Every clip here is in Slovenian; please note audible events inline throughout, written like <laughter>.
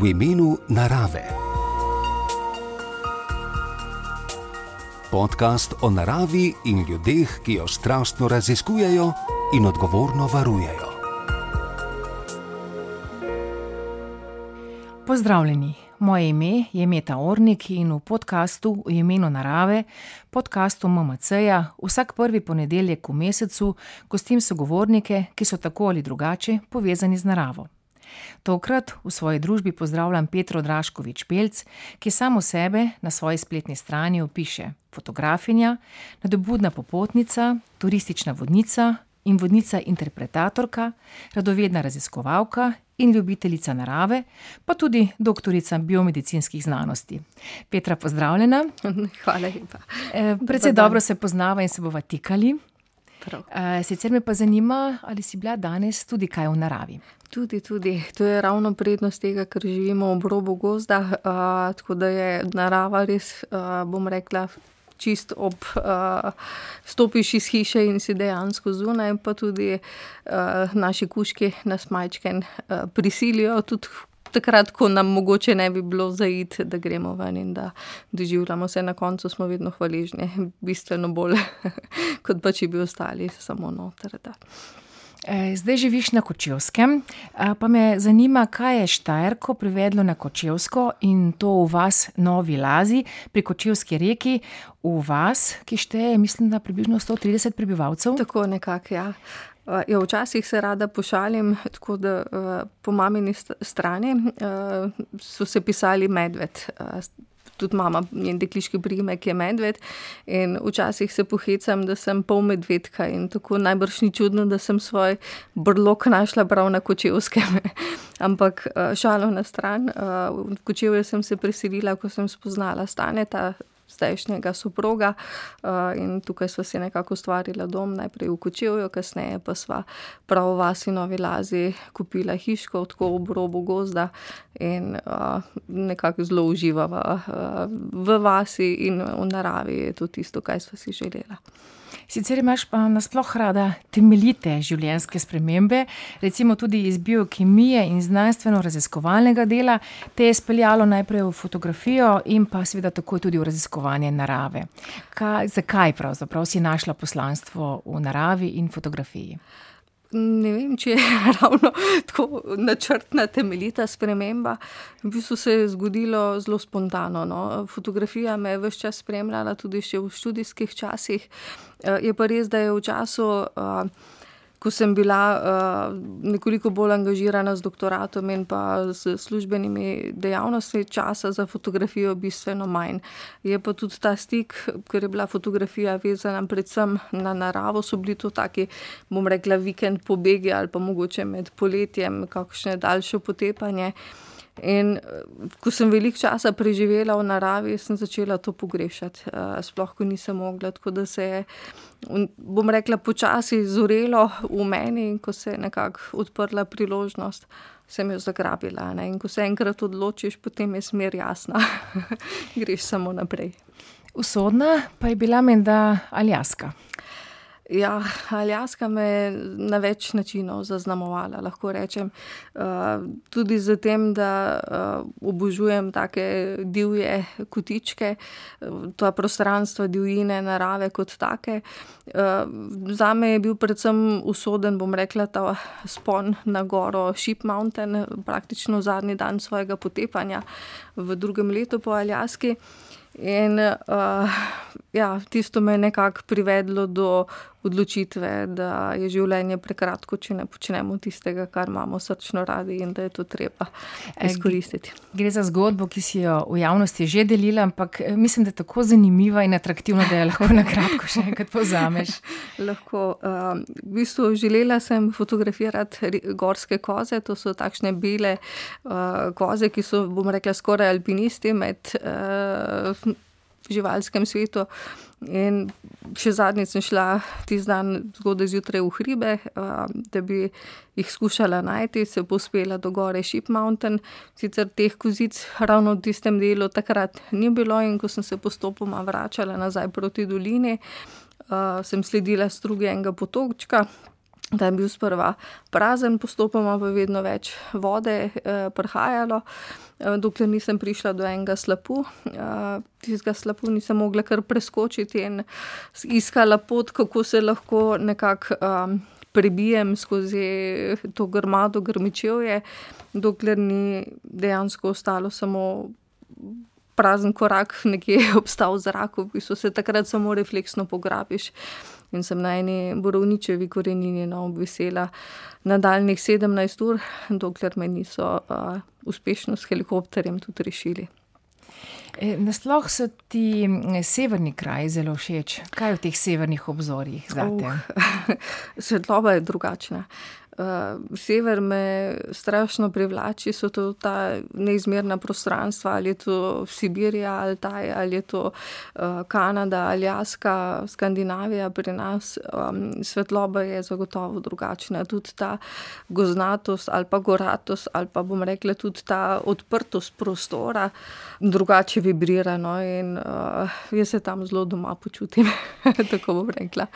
v imenu narave. Podcast o naravi in ljudeh, ki jo strastno raziskujejo in odgovorno varujejo. Pozdravljeni, moje ime je Meta Ornik in v podkastu v imenu narave, podkastu MMC-ja, vsak prvi ponedeljek v mesecu gostim sogovornike, ki so tako ali drugače povezani z naravo. Tokrat v svoji družbi pozdravljam Petro Draškovič Pelc, ki samo sebe na svoji spletni strani opiše: fotografinja, nadobudna popotnica, turistična vodnica in vodnica interpretatorka, radovedna raziskovalka in ljubiteljica narave, pa tudi doktorica biomedicinskih znanosti. Petra, pozdravljena. <laughs> Hvala lepa. Predvsej dobro se poznava in se bova tikali. Sicer me pa zanima, ali si bila danes tudi kaj v naravi. Tudi, tudi. To je ravno prednost tega, ker živimo ob robu gozda, uh, tako da je narava res, uh, bom rekla, čist ob, uh, stopiš iz hiše in si dejansko zunaj, pa tudi uh, naši kuški nas majčke uh, prisilijo, tudi takrat, ko nam mogoče ne bi bilo zaid, da gremo ven in da doživljamo se, na koncu smo vedno hvaležni, <laughs> bistveno bolj, <laughs> kot pa če bi ostali samo noter. Da. Zdaj živiš na Kočevskem, pa me zanima, kaj je Štajerko privedlo na Kočevsko in to v vas Novi Lazi pri Kočevski reki, v vas, ki šteje, mislim, da približno 130 prebivalcev. Tako nekako, ja. Ja, včasih se rada pošalim, tako da po mamini strani so se pisali medved. Tudi mama, njen dekliški priimek je medved. In včasih se pohecam, da sem pol medvedka in tako najbrž ni čudno, da sem svoj brlog našla prav na Kočevskem. <laughs> Ampak šalo na stran, v Kočevje sem se preselila, ko sem spoznala Staneta, zdajšnjega soproga, in tukaj sva si nekako ustvarila dom, najprej v Kočevju, kasneje pa sva prav v vasi Novi Lazi kupila hiško, tako ob robu gozda, in nekako zelo uživava v vasi in v naravi, to tisto, kaj sva si želela. Sicer imaš pa nasploh rada temeljite življenjske spremembe, recimo tudi iz biokemije in znanstvenoraziskovalnega dela, te je speljalo najprej v fotografijo in pa seveda takoj tudi v raziskovanje narave. Kaj, zakaj pravzaprav si našla poslanstvo v naravi in fotografiji? Ne vem, če je <laughs> ravno tako načrtna, temeljita sprememba. V bistvu se je zgodilo zelo spontano, no. Fotografija me je ves čas spremljala, tudi še v študijskih časih. je pa res, da je v času, ko sem bila, nekoliko bolj angažirana z doktoratom in pa s službenimi dejavnostmi, časa za fotografijo bistveno manj. Je pa tudi ta stik, ker je bila fotografija vezana predvsem na naravo, so bili to taki, bom rekla, vikend pobegi ali pa mogoče med poletjem kakšno daljše potepanje. In ko sem veliko časa preživela v naravi, sem začela to pogrešati, sploh ko nisem mogla, tako da se je, bom rekla, počasi zorelo v meni, in ko se je nekako odprla priložnost, sem jo zagrabila, ne, in ko se enkrat odločiš, potem je smer jasna, <laughs> greš samo naprej. Usodna pa je bila menda Aljaska. Ja, Aljaska me je na več načinov zaznamovala, lahko rečem. tudi s tem, da, obožujem take divje kotičke, ta prostranstva divjine, narave kot take. zame je bil predvsem usoden, bom rekla, ta vzpon na goro Ship Mountain, praktično zadnji dan svojega potepanja v drugem letu po Aljaski. In, ja, tisto me je nekako privedlo do odločitve, da je življenje prekratko, če ne počnemo tistega, kar imamo srčno radi, in da je to treba izkoristiti. Gre za zgodbo, ki si jo v javnosti že delila, ampak mislim, da je tako zanimiva in atraktivna, da jo lahko na kratko še enkrat povzameš. <laughs> Lahko, v bistvu želela sem fotografirati gorske koze, to so takšne bele, koze, ki so, bom rekla, skoraj alpinisti med, v živalskem svetu. In še zadnjič sem šla tisti dan zgodaj zjutraj v hribe, da bi jih skušala najti, se povzpela do gor Ship Mountain. Sicer teh kozic ravno v tistem delu takrat ni bilo, in ko sem se postopoma vračala nazaj proti dolini, sem sledila strugi enega potočka, da je bil sprva prazen, postopoma pa vedno več vode eh, prihajalo, eh, dokler nisem prišla do enega slapu. Eh, tistega slapu nisem mogla kar preskočiti in iskala pot, kako se lahko nekako. Eh, Prebijem skozi to grmado, grmičevje, dokler ni dejansko ostalo samo prazen korak, nekje <laughs> obstal v zraku, v bistvu se takrat samo refleksno pograbiš. In sem na eni borovničevi korenini no, obvisela nadaljnih 17 ur, dokler me niso uspešno s helikopterjem tudi rešili. E, nasploh so ti severni kraji zelo všeč. Kaj je v teh severnih obzorjih? Uh, <laughs> svetloba je drugačna. Uh, sever me strašno privlači, so to ta neizmerna prostranstva, ali je to Sibirija, ali, taj, ali je to uh, Kanada, Aljaska, Skandinavija pri nas. Um, svetloba je zagotovo drugačna. Tudi ta goznatost ali pa goratost, ali pa bom rekla tudi ta odprtost prostora, drugače vibrira. No? In uh, jaz se tam zelo doma počutim, <laughs> tako bom rekla.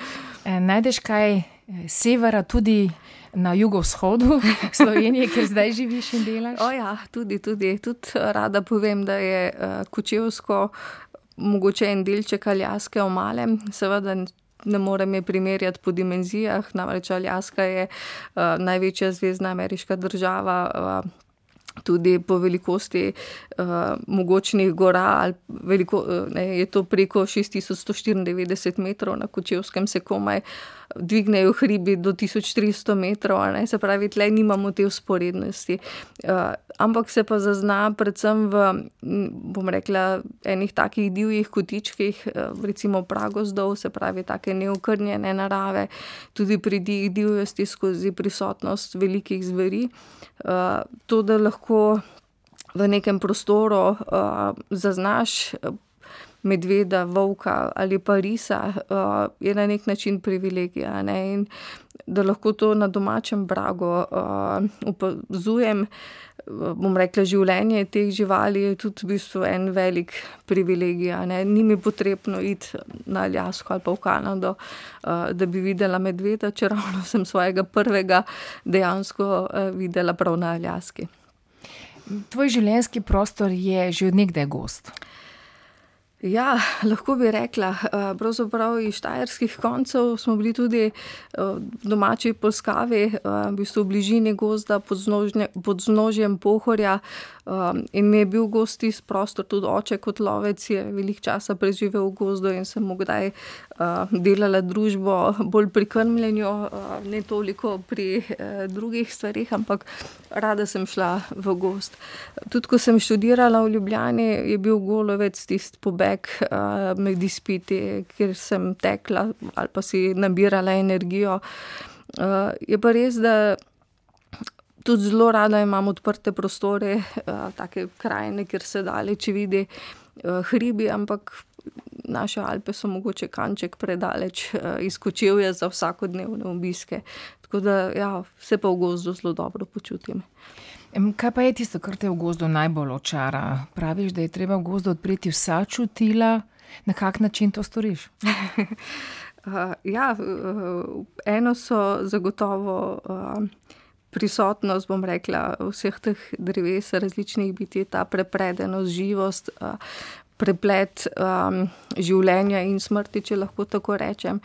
E, najdeš kaj severa tudi na jugovzhodu <laughs> Slovenije, kjer zdaj živiš in delaš? O ja, tudi, tudi. Tudi rada povem, da je uh, Kočevsko mogoče en delček Aljaske omale. Seveda ne morem je primerjati po dimenzijah, namreč Aljaska je uh, največja zvezdna ameriška država. Uh, Tudi po velikosti uh, mogočnih gora, veliko, ne, je to preko 6194 metrov, na Kočevskem se komaj uh, dvignejo hribi do 1300 metrov, ne, se pravi, tle nimamo te usporednosti. Uh, ampak se pa zazna predvsem v, bom rekla, enih takih divjih kotičkih, uh, recimo pragozdov, se pravi, take neokrnjene narave, tudi pri divjosti skozi prisotnost velikih zveri. Uh, to, da lahko v nekem prostoru uh, zaznaš medveda, volka ali pa risa, uh, je na nek način privilegij. Ne? In da lahko to na domačem bragu uh, opazujem. Bom rekla, življenje teh živali je tudi v bistvu en velik privilegij. Ni mi potrebno iti na Aljasko ali pa v Kanado, da bi videla medveda, čeravno <laughs> sem svojega prvega dejansko videla prav na Aljaski. Tvoj življenjski prostor je že od nekdaj gost. Ja, <laughs> lahko bi rekla, eh, pravzaprav iz štajerskih koncev smo bili tudi eh, domači Polskavi, eh, v bistvu v bližini gozda pod znožjem Pohorja, Um, in mi je bil gost iz prostor, tudi oče kot lovec je velik časa preživel v gozdu in sem mu kdaj uh, delala družbo <laughs> bolj pri krmljenju, uh, ne toliko pri uh, drugih stvarih, ampak rada sem šla v gost. Tudi ko sem študirala v Ljubljani, je bil golovec tisti pobeg uh, med izpiti, kjer sem tekla ali pa si nabirala energijo. Uh, je pa res, da tudi zelo rada imam odprte prostore, uh, take krajine, kjer se daleč vidi uh, hribi, ampak naše Alpe so mogoče kanček predaleč uh, izkočevje za vsakodnevne obiske. Tako da ja, se pa v gozdu zelo dobro počutim. Kaj pa je tisto, kar te v gozdu najbolj očara? Praviš, da je treba v gozdu odpreti vsa čutila, na kak način to storiš? <laughs> ja, eno so zagotovo. Uh, prisotnost, bom rekla, vseh teh dreves, različnih biti, ta prepredenost, živost, preplet um, življenja in smrti, če lahko tako rečem.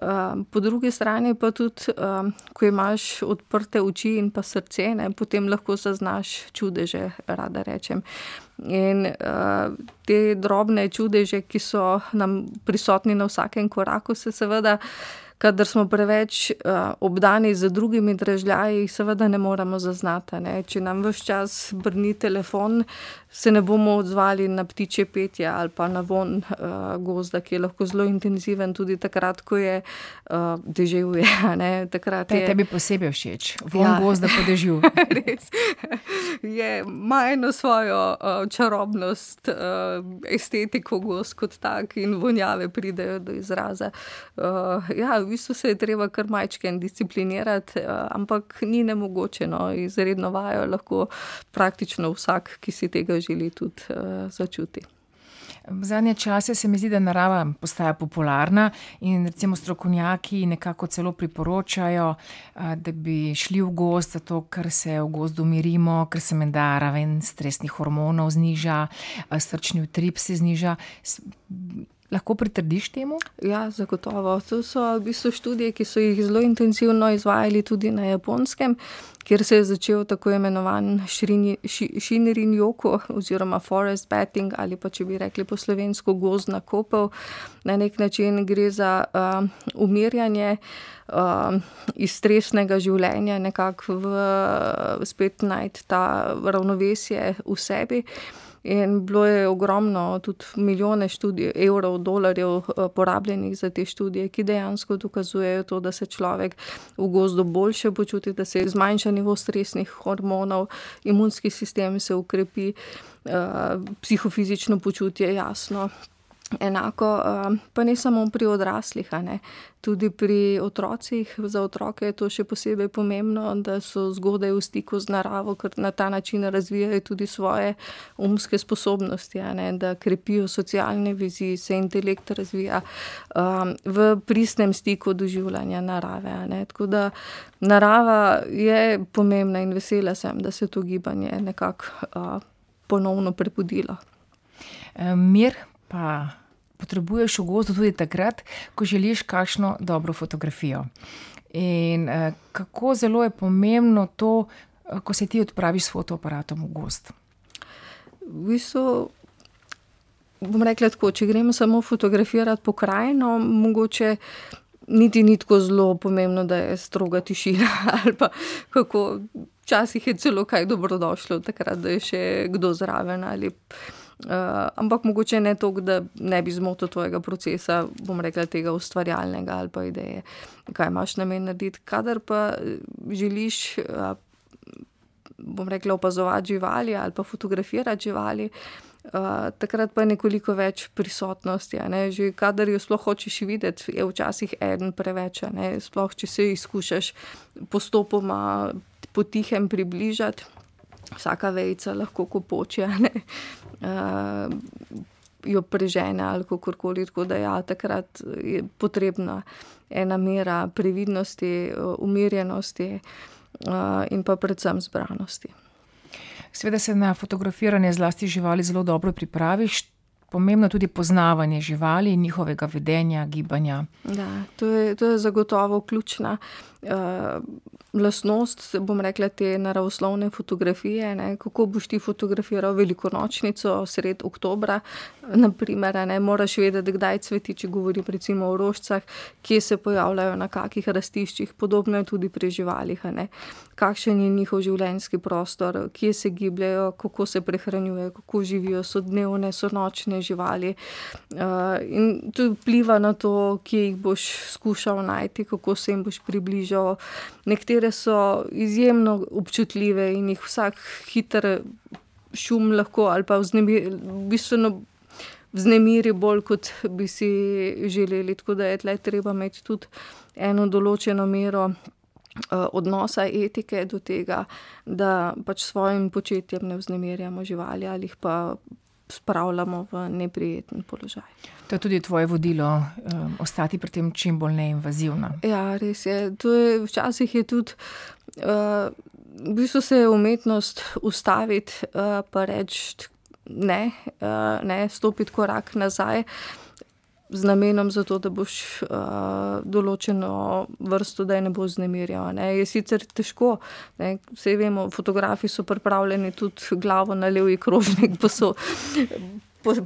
Um, po drugi strani pa tudi, um, ko imaš odprte oči in pa srce, ne, potem lahko zaznaš čudeže, rada rečem. In uh, te drobne čudeže, ki so nam prisotni na vsakem koraku, se seveda kadar smo preveč uh, obdani z drugimi dražljaji, seveda ne moremo zaznati. Ne? Če nam vse čas brni telefon, se ne bomo odzvali na ptiče petje ali pa na von uh, gozda, ki je lahko zelo intenziven, tudi takrat, ko je uh, deževje. <laughs> Takrat je tebi posebej všeč, von ja. gozda po dežju. <laughs> Res. Je, ima eno svojo uh, čarobnost, uh, estetiko gozd kot tak in vonjave pridejo do izraza. Uh, ja, v bistvu se je treba kar majčken disciplinirati, uh, ampak ni nemogoče, no, izredno vajo lahko praktično vsak, ki si tega želi tudi uh, začuti. Zadnje čase se mi zdi, da narava postaja popularna in recimo strokovnjaki nekako celo priporočajo, da bi šli v gost, zato ker se v gozdu umirimo, ker se menda raven stresnih hormonov zniža, srčni utrip se zniža. Lahko pritrdiš temu? Ja, zagotovo. To so v bistvu študije, ki so jih zelo intenzivno izvajali tudi na japonskem, kjer se je začel tako imenovan Shinrin Joko oziroma Forest Batting ali pa če bi rekli po slovensko gozdna kopel. Na nek način gre za uh, umirjanje uh, iz stresnega življenja, nekako v, spet najti ta ravnovesje v sebi. In bilo je ogromno, tudi milijone študij, evrov, dolarjev, eh, porabljenih za te študije, ki dejansko dokazujejo to, da se človek v gozdu boljše počuti, da se zmanjša nivo stresnih hormonov, imunski sistem se ukrepi, eh, psihofizično počutje jasno. Enako, eh, pa ne samo pri odraslih, tudi pri otrocih. Za otroke je to še posebej pomembno, da so zgodaj v stiku z naravo, ker na ta način razvijajo tudi svoje umske sposobnosti, da krepijo socialne vezi, se intelekt razvija um, v pristnem stiku doživljanja narave. Tako da narava je pomembna in vesela sem, da se to gibanje nekako uh, ponovno prebudilo. Mir pa potrebuješ v gozdu tudi takrat, ko želiš kakšno dobro fotografijo. In eh, kako zelo je pomembno to, eh, ko se ti odpraviš s fotoaparatom v gost. V bistvu, bom rekla tako, če gremo samo fotografirati pokrajino, mogoče niti ni tako zelo pomembno, da je stroga tišina <laughs> ali pa kako. Včasih je celo kaj dobrodošlo, takrat, da je še kdo zraven ali. Uh, ampak mogoče ne to, da ne bi zmotil tvojega procesa, bom rekla, tega ustvarjalnega ali pa ideje, kaj imaš namen narediti. Kadar pa eh, želiš, uh, bom rekla, opazovati živali ali pa fotografirati živali. Uh, takrat pa je nekoliko več prisotnosti. Ne? Že kadar jo sploh hočeš videti, je včasih en preveč. Sploh če se izkušaš postopoma, potihem približati vsaka vejca lahko kopoče, uh, jo prežene ali kako koli. Tako da ja, takrat je potrebna ena mera previdnosti, umirjenosti uh, in pa predvsem zbranosti. Sveda se na fotografiranje zlasti živali zelo dobro pripraviš. Pomembno tudi poznavanje živali in njihovega vedenja, gibanja. Da, to, je, to je zagotovo ključna. Uh, lastnost, bom rekla, te naravoslovne fotografije. Ne, kako boš ti fotografiral velikonočnico sred oktobra, naprimer, ne moraš vedeti, kdaj cveti, če govorim recimo o rožcah, kje se pojavljajo, na kakih rastiščih, podobno je tudi pri živalih. Ne, kakšen je njihov življenjski prostor, kje se gibljajo, kako se prehranjujejo, kako živijo, so dnevne, so nočne živali. Uh, in to vpliva na to, kje jih boš skušal najti, kako se jim boš približal. Nekateri katere so izjemno občutljive in jih vsak hiter šum lahko ali pa bistveno vznemiri bolj, kot bi si želeli. Tako da je tle treba imeti tudi eno določeno mero. Odnosa etike do tega, da pač svojim početjem ne vznemirjamo živali ali jih pa spravljamo v neprijeten položaj. To je tudi tvoje vodilo, um, ostati pri tem čim bolj neinvazivno. Ja, res je. je včasih je tudi, uh, v bistvu se je umetnost ustaviti uh, reči ne, uh, ne, stopiti korak nazaj. Z namenom, zato, da boš uh, določeno vrsto, da je ne bo znemirjal. Ne. Je sicer težko, ne. vse vemo, fotografi so pripravljeni tudi glavo na levi krožnik, pa so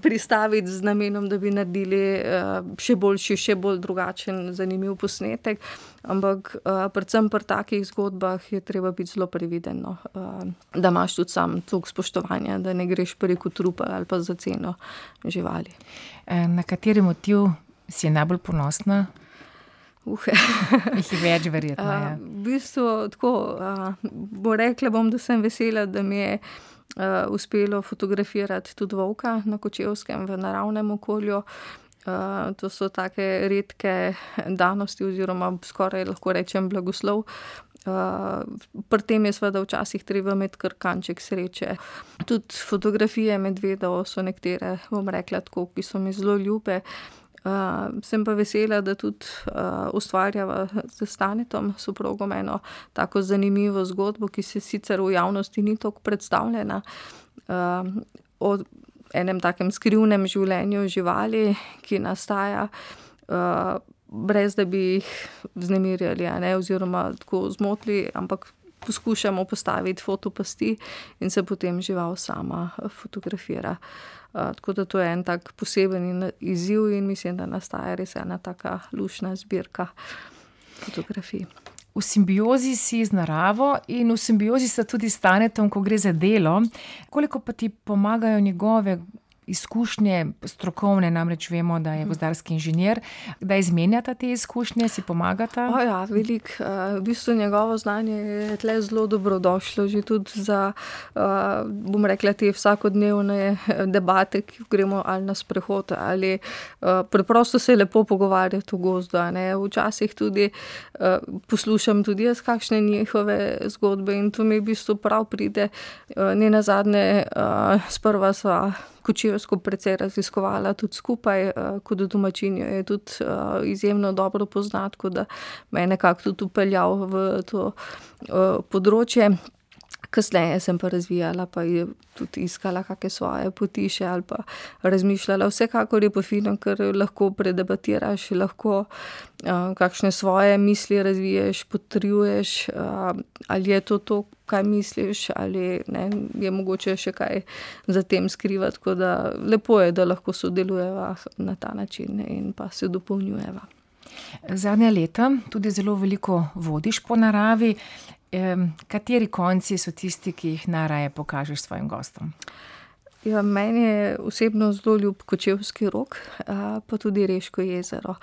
pristaviti z namenom, da bi naredili uh, še boljši, še bolj drugačen, zanimiv posnetek. Ampak, uh, predvsem pri takih zgodbah je treba biti zelo previden, no. uh, da imaš tudi sam toliko spoštovanja, da ne greš preko trupa ali pa za ceno živali. Na kateri motiv si najbolj ponosna? Uh. <laughs> Jih je več, verjetno. Uh, v bistvu, tako, uh, bo rekla bom, da sem vesela, da mi je uh, uspelo fotografirati tudi volka na Kočevskem v naravnem okolju. Uh, to so tako redke danosti, oziroma skoraj lahko rečem blagoslov, Pri tem je seveda včasih treba imeti kar kanček sreče. Tudi fotografije medvedov so nekatere, bom rekla, tako, ki so mi zelo ljube. Uh, sem pa vesela, da tudi uh, ustvarjava z Stanetom, soprogom, eno tako zanimivo zgodbo, ki se sicer v javnosti ni tako predstavljena. Uh, o enem takem skrivnem življenju živali, ki nastaja. Uh, brez da bi jih vznemirjali, ne, oziroma tako zmotili, ampak poskušamo postaviti fotopasti in se potem žival sama fotografira. Uh, tako da to je en tak poseben izziv, in mislim, da nastaja res ena taka lušna zbirka fotografij. V simbiozi si z naravo in v simbiozi sta tudi s Tanetom, ko gre za delo. Koliko pa ti pomagajo njegove izkušnje, strokovne, namreč vemo, da je gozdarski inženir, da izmenjata te izkušnje, si pomagata. O ja, veliko. Eh, v bistvu njegovo znanje je tle zelo dobrodošlo, že tudi za, eh, bom rekla, te vsakodnevne eh, debate, ki gremo ali na sprehod, ali preprosto se lepo pogovarjati v gozdu. Včasih tudi poslušam tudi jaz kakšne njihove zgodbe in to mi v bistvu prav pride. Ne na zadnje, sprva sva Kočevsko precej raziskovala tudi skupaj, uh, kot domačinjo je tudi uh, izjemno dobro poznati, da me je nekako tudi upeljal v to uh, področje. Kasneje sem pa razvijala, pa je tudi iskala kakšne svoje poti še ali pa razmišljala. Vsekakor je pa fino, ker lahko predebatiraš, lahko uh, kakšne svoje misli razviješ, potrjuješ, uh, ali je to to, kaj misliš, ali ne, je mogoče še kaj za tem skrivati. Tako da lepo je, da lahko sodelujeva na ta način in pa se dopolnjujeva. Zadnja leta tudi zelo veliko vodiš po naravi. Kateri konci so tisti, ki jih najraje pokažeš svojim gostom? Ja, meni je osebno zelo ljub Kočevski rok, pa tudi Reško jezero.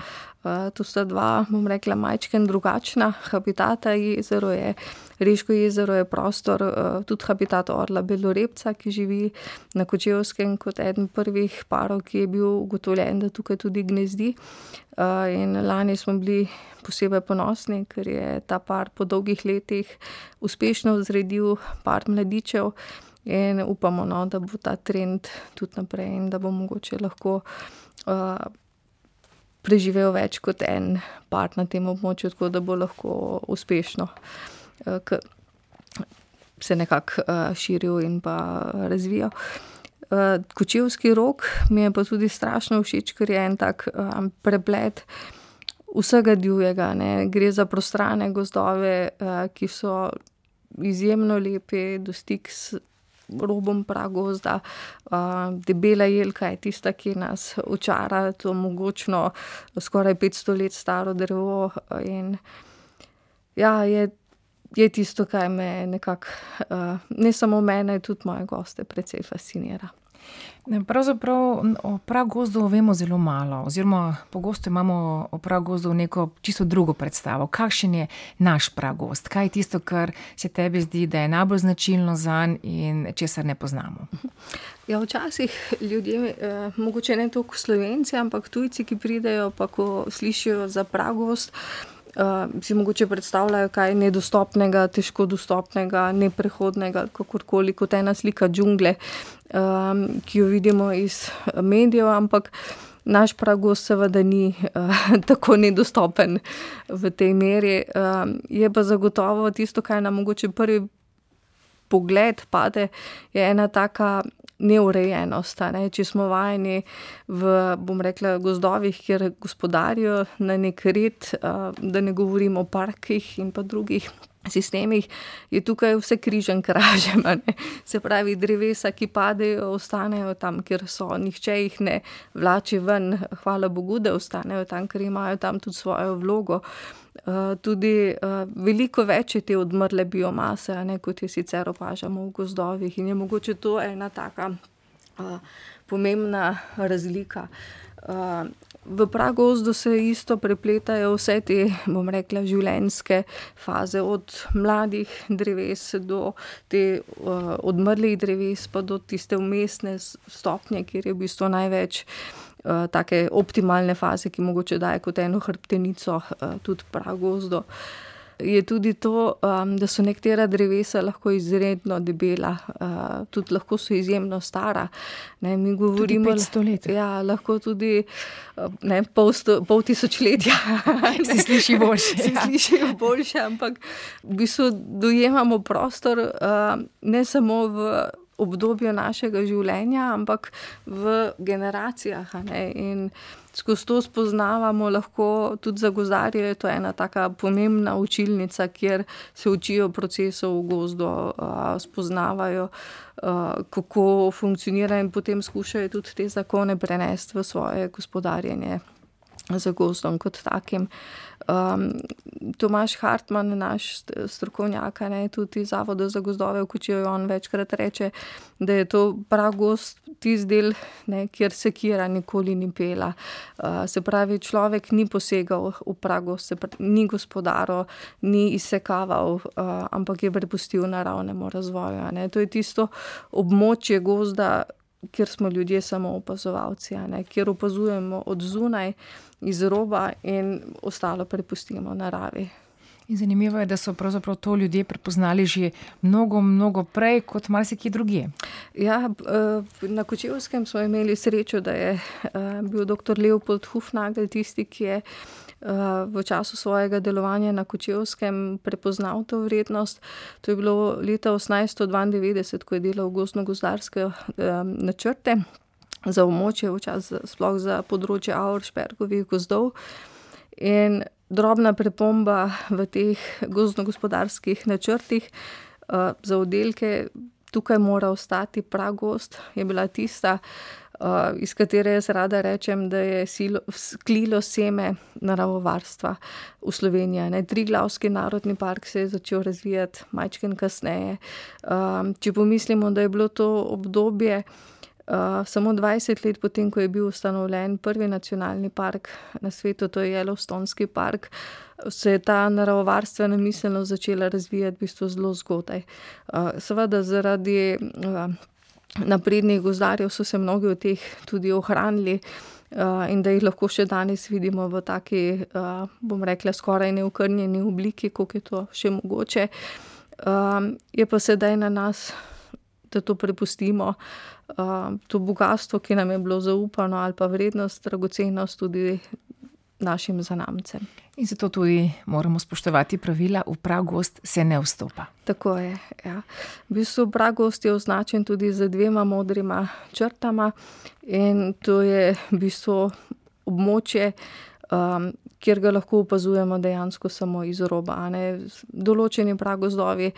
To sta dva, bom rekla, majčka in drugačna habitata. Jezero je, Reško jezero je prostor, tudi habitat orla Belorepca, ki živi na Kočevskem kot eden prvih parov, ki je bil ugotovljen, da tukaj tudi gnezdi. In lani smo bili posebej ponosni, ker je ta par po dolgih letih uspešno vzredil par mladičev. In upamo, no, da bo ta trend tudi naprej in da bo mogoče lahko uh, preživel več kot en par na tem območju, tako da bo lahko uspešno uh, se nekako uh, širil in pa razvijal. Uh, Kočevski rok mi je pa tudi strašno všeč, ker je en tak um, preplet vsega divjega. Ne. Gre za prostrane gozdove, uh, ki so izjemno lepi, dostik s robom pragozda. Debela jelka je tista, ki nas očara, to mogočno skoraj 500 let staro drevo. In ja, je, je tisto, kar me nekako, ne samo mene, tudi moje goste, precej fascinira. Pravzaprav o pragozdu vemo zelo malo, oziroma pogosto imamo o pragozdu neko čisto drugo predstavo. Kakšen je naš pragozd? Kaj je tisto, kar se tebi zdi, da je najbolj značilno za njega in česar ne poznamo? Ja, včasih ljudje, eh, mogoče ne toliko slovenci, ampak tujci, ki pridejo, pa ko slišijo za pragozd. Uh, si mogoče predstavljajo, kaj je nedostopnega, težko dostopnega, neprehodnega, kakorkoli kot ena slika džungle, um, ki jo vidimo iz medijev, ampak naš pragos seveda ni uh, <laughs> tako nedostopen v tej meri. Um, je pa zagotovo tisto, kar nam mogoče prvi pogled pade, je ena taka neurejenost. Ne? Če smo vajeni v, bom rekla, gozdovih, kjer gospodarijo na nek red, da ne govorimo o parkih in pa drugih. Sistemih je tukaj vse križem, kražem. Se pravi, drevesa, ki padejo, ostanejo tam, kjer so, nihče jih ne vlači ven, hvala Bogu, da ostanejo tam, ker imajo tam tudi svojo vlogo. Eh, tudi uh, veliko več te odmrle biomase, ne, kot je sicer opažamo v gozdovih, in je mogoče to ena taka uh, pomembna razlika. V pragozdu se isto prepletajo vse te, bom rekla, življenjske faze, od mladih dreves do te uh, odmrlih dreves, pa do tiste umestne stopnje, kjer je v bistvu največ uh, take optimalne faze, ki mogoče daje kot eno hrbtenico, uh, tudi prav gozdo. je tudi to, um, da so nekatera drevesa lahko izredno debela, uh, tudi lahko so izjemno stara. Ne, mi govorimo, to stoletje. Ja, lahko tudi ne, pol, sto, pol tisočletja. <laughs> Se sliši boljše. Se ja. sliši boljše, ampak v bistvu dojemamo prostor uh, ne samo v obdobju našega življenja, ampak v generacijah. In skozi to spoznavamo, lahko tudi za gozdarje je to ena tako pomembna učilnica, kjer se učijo procesov v gozdu, spoznavajo, kako funkcionira in potem skušajo tudi te zakone prenesti v svoje gospodarjenje z gozdom kot takim. Um, Tomaš Hartmann, naš strokovnjak, ne tudi Zavod za gozdove v Kučijo, on večkrat reče, da je to prav gost tisti del, ne, kjer se kira nikoli ni pela. Uh, se pravi, človek ni posegal v prago, se pravi, ni gospodaro, ni izsekaval, uh, ampak je prepustil naravnemu razvoju. To je tisto območje gozda, kjer smo ljudje samo opazovalci, kjer opazujemo od zunaj, iz roba in ostalo prepustimo naravi. In zanimivo je, da so to ljudje prepoznali že mnogo, mnogo prej kot marsikaj druge. Ja, eh, na Kočevskem smo imeli srečo, da je eh, bil dr. Leopold Hufnagel tisti, ki je v času svojega delovanja na Kočevskem prepoznal to vrednost. To je bilo leta 1892, ko je delal gozdno-gozdarske načrte za območje, včasih sploh za področje Auršpergovih gozdov. In drobna prepomba v teh gozdno-gospodarskih načrtih za oddelke, tukaj mora ostati pragost, je bila tista, iz katere jaz rada rečem, da je silo, klilo seme naravovarstva v Sloveniji. Triglavski narodni park se je začel razvijati majčken kasneje. Um, če pomislimo, da je bilo to obdobje. Uh, samo 20 let potem, ko je bil ustanovljen prvi nacionalni park na svetu, to je Yellowstonski park, se je ta naravovarstvena miselnost začela razvijati v bistvu zelo zgodaj. Uh, seveda zaradi uh, naprednih gozdarjev so se mnogi od teh tudi ohranili. Uh, in da jih lahko še danes vidimo v taki, uh, bom rekla, skoraj neokrnjeni obliki, kot je to še mogoče. Um, je pa sedaj na nas, da to prepustimo, uh, to bogatstvo, ki nam je bilo zaupano, ali pa vrednost, dragocenost tudi našim zanamcem. In zato tudi moramo spoštovati pravila, v prav gost se ne vstopa. Tako je. Ja. V bistvu prav gost je označen tudi z dvema modrima črtama, in to je v bistvu območje. Um, Ker ga lahko opazujemo dejansko samo iz roba. Določeni pragozdovi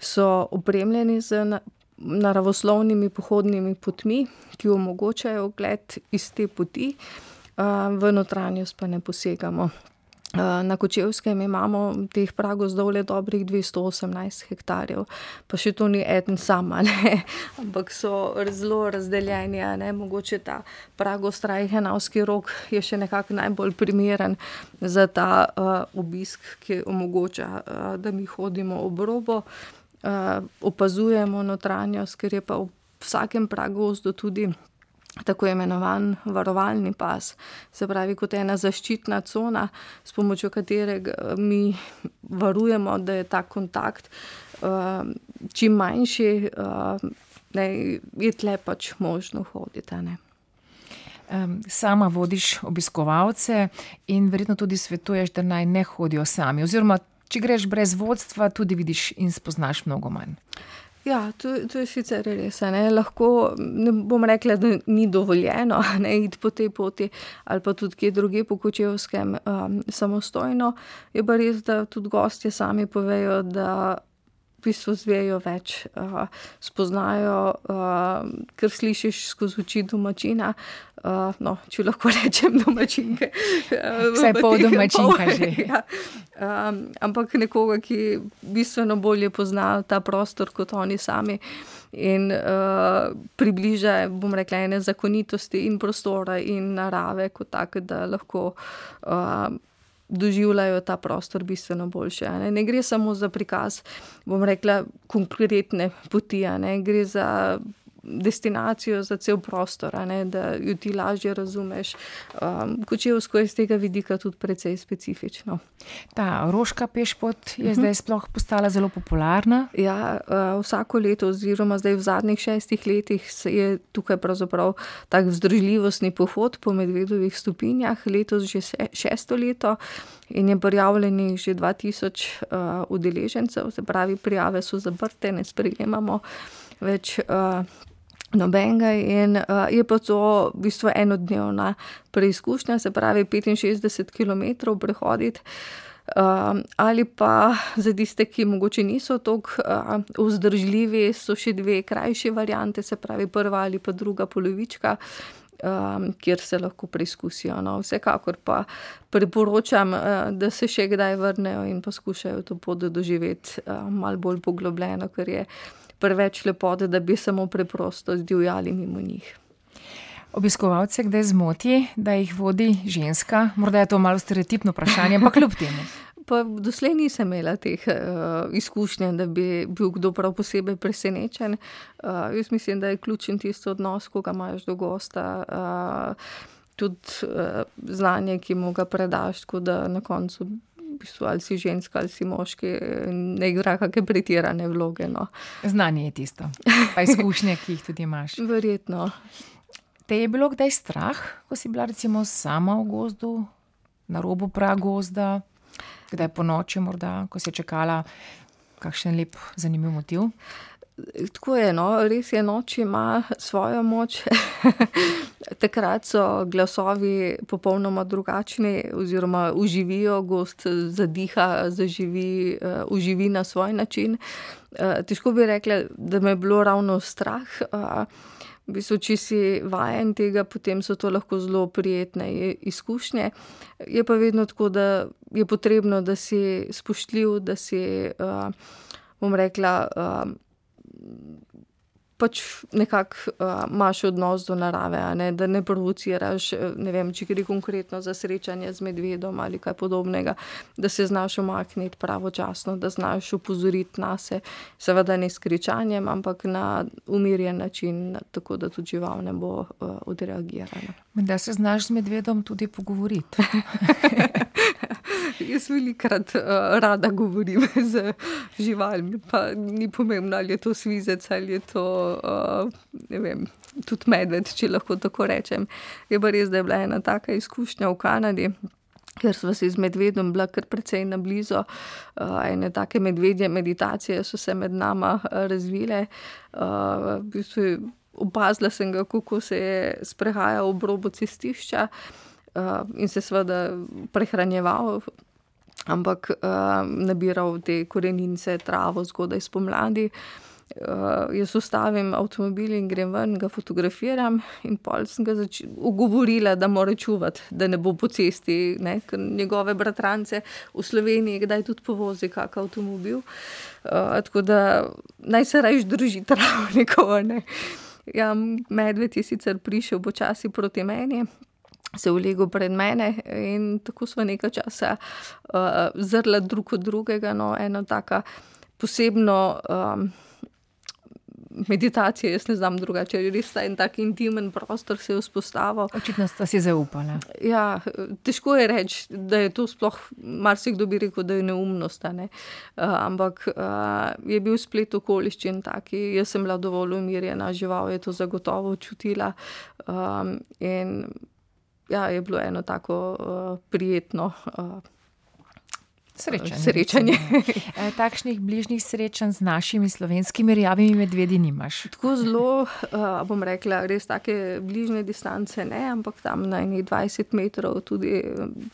so opremljeni z naravoslovnimi pohodnimi potmi, ki omogočajo ogled iz te poti, v notranjost pa ne posegamo. Na Kočevskem imamo teh pragozdov le dobrih 218 hektarjev, pa še to ni en sam, <laughs> ampak so zelo razdeljeni. Ne? Mogoče ta pragost Rajhenavski rok je še nekako najbolj primeren za ta uh, obisk, ki omogoča, uh, da mi hodimo ob robo, uh, opazujemo notranjost, ker je pa v vsakem pragozdu tudi tako imenovan varovalni pas, se pravi, kot ena zaščitna cona, s pomočjo katerega mi varujemo, da je ta kontakt uh, čim manjši, uh, ne, je tle pač možno hoditi. Sama vodiš obiskovalce in verjetno tudi svetuješ, da naj ne hodijo sami. Oziroma, če greš brez vodstva, tudi vidiš in spoznaš mnogo manj. Ja, to, to je sicer res. Ne. Lahko ne bom rekla, da ni dovoljeno ne, iti po tej poti ali pa tudi kje druge po Kočevskem um, samostojno. Je pa res, da tudi gostje sami povejo, da v bistvu zvejo več, uh, spoznajo, uh, kar slišiš skozi oči domačina. Uh, no, če lahko rečem, domačinke. Vse pol domačinka že. <laughs> Ja. Um, ampak nekoga, ki bistveno bolje pozna ta prostor kot oni sami. In uh, približa, bom rekla, ene zakonitosti in prostora in narave, kot tako, da lahko uh, doživljajo ta prostor bistveno boljše. Ne? ne gre samo za prikaz, bom rekla, konkretne poti, ne gre za destinacijo za cel prostor, ne, da jo ti lažje razumeš. Um, Kočevsko je z tega vidika tudi precej specifično. Ta roška pešpot je uh -huh. zdaj sploh postala zelo popularna. Ja, uh, vsako leto, oziroma zdaj v zadnjih šestih letih, je tukaj pravzaprav tak vzdržljivostni pohod po medvedovih stopinjah, letos že šesto leto in je prijavljenih že 2000 uh, udeležencev, se pravi, prijave so zaprte, ne sprejemamo več. Uh, Nobenega in uh, je pa to v bistvu enodnevna preizkušnja, se pravi 65 km prehoditi. Uh, ali pa za tiste, ki mogoče niso tako uh, vzdržljivi, so še dve krajše variante, se pravi prva ali pa druga polovička, um, kjer se lahko preizkusijo. No. Vsekakor pa priporočam, uh, da se še kdaj vrnejo in poskušajo to pot doživeti uh, malo bolj poglobljeno, ker je preveč lepote, da bi samo preprosto zdivjali mimo njih. Obiskovalce kdaj zmoti, da jih vodi ženska? Morda je to malo stereotipno vprašanje, ampak kljub temu. <laughs> Pa doslej nisem imela teh uh, izkušenj, da bi bil kdo prav posebej presenečen. Uh, jaz mislim, da je ključen tisti odnos, ko ga imaš do gosta, uh, tudi uh, znanje, ki mu ga predaš, tako da na koncu bistvu, ali si ženska ali si moški, ne igra kakšne pretirane vloge. No. Znanje je tisto, pa izkušnje, ki jih tudi imaš. Verjetno. Te je bilo kdaj strah, ko si bila recimo sama v gozdu, na robu pragozda, kdaj po noči, morda, ko si čakala kakšen lep, zanimiv motiv? Tako je, no, res je, noč ima svojo moč. <laughs> Takrat so glasovi popolnoma drugačni, oziroma uživijo, gost zadiha, zaživi, uh, uživi na svoj način. Uh, težko bi rekla, da me je bilo ravno strah. Uh, V bistvu, če si vajen tega, potem so to lahko zelo prijetne izkušnje. Je pa vedno tako, da je potrebno, da si spoštljiv, da si, uh, bom rekla, uh, pač nekako uh, imaš odnos do narave, ne? da ne provociraš. Ne vem, če gre konkretno za srečanje z medvedom ali kaj podobnega, da se znaš omakniti pravočasno, da znaš upozoriti na se, seveda ne s kričanjem, ampak na umirjen način, tako da tudi žival ne bo uh, odreagirala. Da se znaš z medvedom tudi pogovoriti. <laughs> <laughs> Jaz velikrat uh, rada govorim <laughs> z živalmi, pa ni pomembno, ali je to svizec ali je to, uh, vem, tudi medved, če lahko tako rečem. Je pa res, da je bila ena taka izkušnja v Kanadi. Ker smo se z medvedom bila kar precej na blizu, uh, ene take medvedje meditacije so se med nama razvile. Uh, v bistvu opazila sem ga, kako se je sprehajal ob robu cestišča uh, in se seveda prehranjeval ampak uh, nabiral te korenine, travo, zgodaj spomladi. Uh, jaz ustavim avtomobil in grem ven, ga fotografiram, in pol sem ga ugovorila, da mora čuvati, da ne bo po cesti, ne, njegove bratrance v Sloveniji, kdaj tudi povozi kak avtomobil. Uh, tako da naj se rajš drži travnikov. Ja, medved je sicer prišel počasi proti meni, se ulegel pred mene in tako smo nekaj časa uh, zrli drug od drugega. No, eno tako posebno um, meditacijo, jaz ne znam drugače, res ta en tak intimen prostor se je vzpostavil. Očitno sta si zaupala. Ja, težko je reči, da je to sploh, marsikdo bi rekel, da je neumnost. Ne? Uh, ampak uh, je bil splet okoliščin taki, jaz sem bila dovolj umirjena, žival je to zagotovo čutila. Um, ja, je bilo eno tako uh, prijetno. Uh, Srečanje. Srečanje. <laughs> E, takšnih bližnjih srečanj z našimi slovenskimi rjavimi medvedi nimaš. Tako zelo, uh, bom rekla, res take bližnje distance ne, ampak tam na enih 20 metrov, tudi,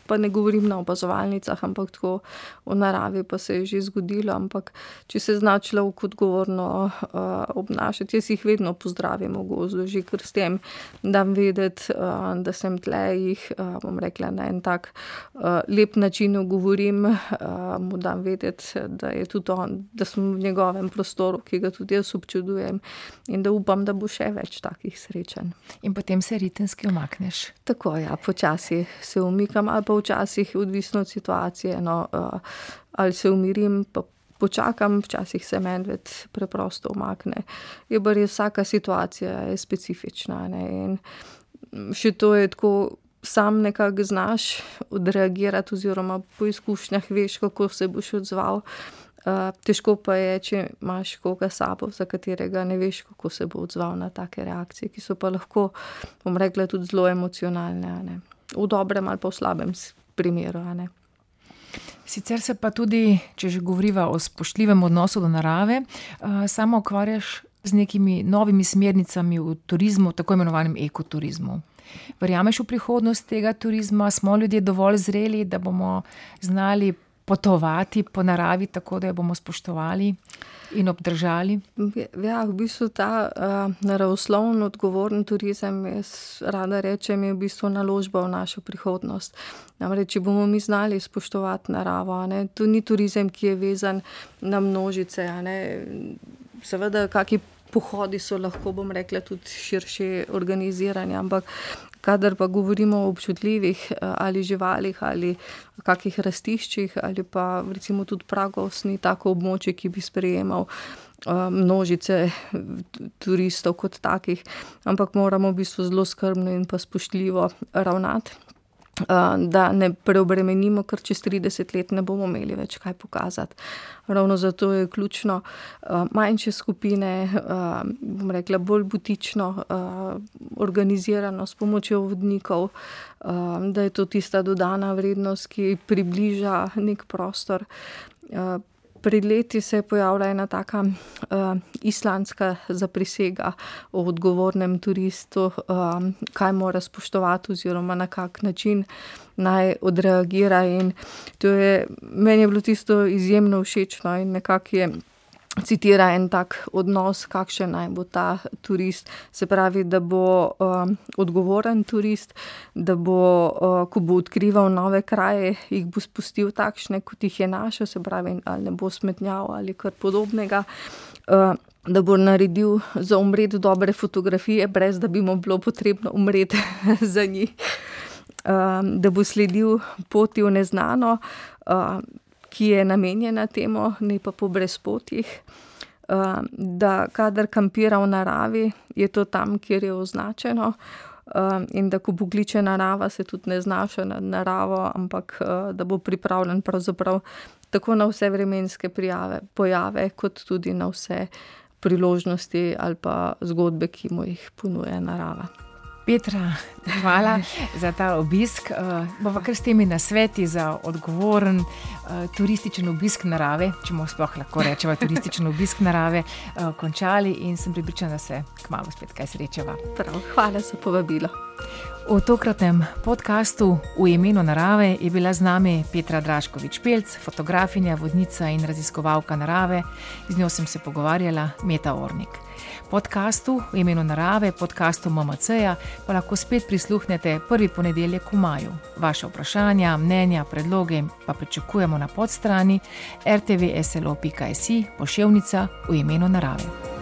pa ne govorim na opazovalnicah, ampak tako v naravi pa se je že zgodilo. Ampak če se zna človek odgovorno uh, obnašati, jaz jih vedno pozdravim v gozdu, že kar s tem, da vam vedeti, uh, da sem tle jih, uh, bom rekla, na en tak uh, lep način govorim uh, mu dam vedeti, da, on, da sem v njegovem prostoru, ki ga tudi jaz občudujem, in da upam, da bo še več takih srečanj. In potem se ritenski omakneš. Tako, ja, počasi se umikam, ali pa včasih, odvisno od situacije, no, uh, ali se umirim, pa počakam, včasih se medved preprosto umakne. Je pa res vsaka situacija je specifična. Ne? In še to je tako. Sam nekako znaš odreagirati, oziroma po izkušnjah veš, kako se boš odzval. Uh, težko pa je, če imaš koga sabo, za katerega ne veš, kako se bo odzval na take reakcije, ki so pa lahko, bom rekla, tudi zelo emocionalne. V dobrem ali pa v slabem primeru. Sicer se pa tudi, če že govoriva o spoštljivem odnosu do narave, uh, samo ukvarjaš z nekimi novimi smernicami v turizmu, tako imenovanem ekoturizmu. Verjameš v prihodnost tega turizma, smo ljudje dovolj zreli, da bomo znali potovati po naravi, tako da jo bomo spoštovali in obdržali. Ja, v bistvu ta uh, naravoslovno odgovoren turizem, jaz rada rečem, je v bistvu naložba v našo prihodnost. Namreč, če bomo mi znali spoštovati naravo, ne, to ni turizem, ki je vezan na množice. Seveda, kakšni pohodi so lahko, bom rekla, tudi širše organizirani, ampak kadar pa govorimo o občutljivih eh, ali živalih ali kakih rastiščih ali pa recimo tudi pragovs ni tako območje, ki bi sprejemal eh, množice turistov kot takih, ampak moramo v bistvu zelo skrbno in pa spoštljivo ravnati. Eh, da ne preobremenimo, ker čez 30 let ne bomo imeli več kaj pokazati. Ravno zato je ključno uh, manjše skupine, uh, bom rekla, bolj butično uh, organizirano s pomočjo vodnikov, uh, da je to tista dodana vrednost, ki približa nek prostor. Pred leti se je pojavila ena taka uh, islandska zaprisega o odgovornem turistu, um, kaj mora spoštovati, oziroma na kak način naj odreagira. In to je meni je bilo tisto izjemno všečno in nekako je citira en tak odnos, kakšen naj bo ta turist. Se pravi, da bo um, odgovoren turist, da bo, uh, ko bo odkrival nove kraje, jih bo spustil takšne, kot jih je našel, se pravi, ali ne bo smetnjal ali kar podobnega. Uh, Da bo naredil za umret dobre fotografije, brez da bi mu bilo potrebno umreti <laughs> za njih, um, da bo sledil poti v neznano, uh, ki je namenjena temu, ne pa po brezpotjih. Uh, da, kadar kampira v naravi, je to tam, kjer je označeno, uh, in da ko pogliče narava, se tudi ne znaša nad naravo, ampak uh, da bo pripravljen pravzaprav tako na vse vremenske prijave, pojave, kot tudi na vse priložnosti ali pa zgodbe, ki mu jih ponuja narava. Petra, hvala za ta obisk. Uh, Bova kar s temi nasveti za odgovoren uh, turističen obisk narave, če mu sploh lahko rečemo turističen obisk narave, uh, končali in sem pripričana, da se kmalo spet kaj srečava. Prav, hvala za povabilo. V tokratnem podkastu V imenu narave je bila z nami Petra Draškovič-Pelc, fotografinja, vodnica in raziskovalka narave. Z njo sem se pogovarjala, Meta Ornik. Podkastu V imenu narave, podkastu MMC-ja, pa lahko spet prisluhnete prvi ponedeljek v maju. Vaše vprašanja, mnenja, predloge pa pričakujemo na podstrani rtvslo.si pošiljka v imenu narave.